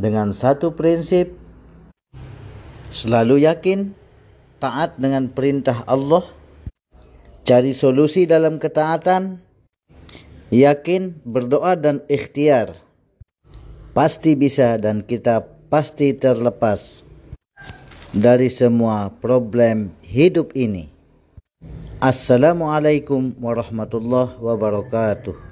dengan satu prinsip. Selalu yakin taat dengan perintah Allah. Cari solusi dalam ketaatan. Yakin berdoa dan ikhtiar. Pasti bisa dan kita pasti terlepas dari semua problem hidup ini. Assalamualaikum warahmatullahi wabarakatuh.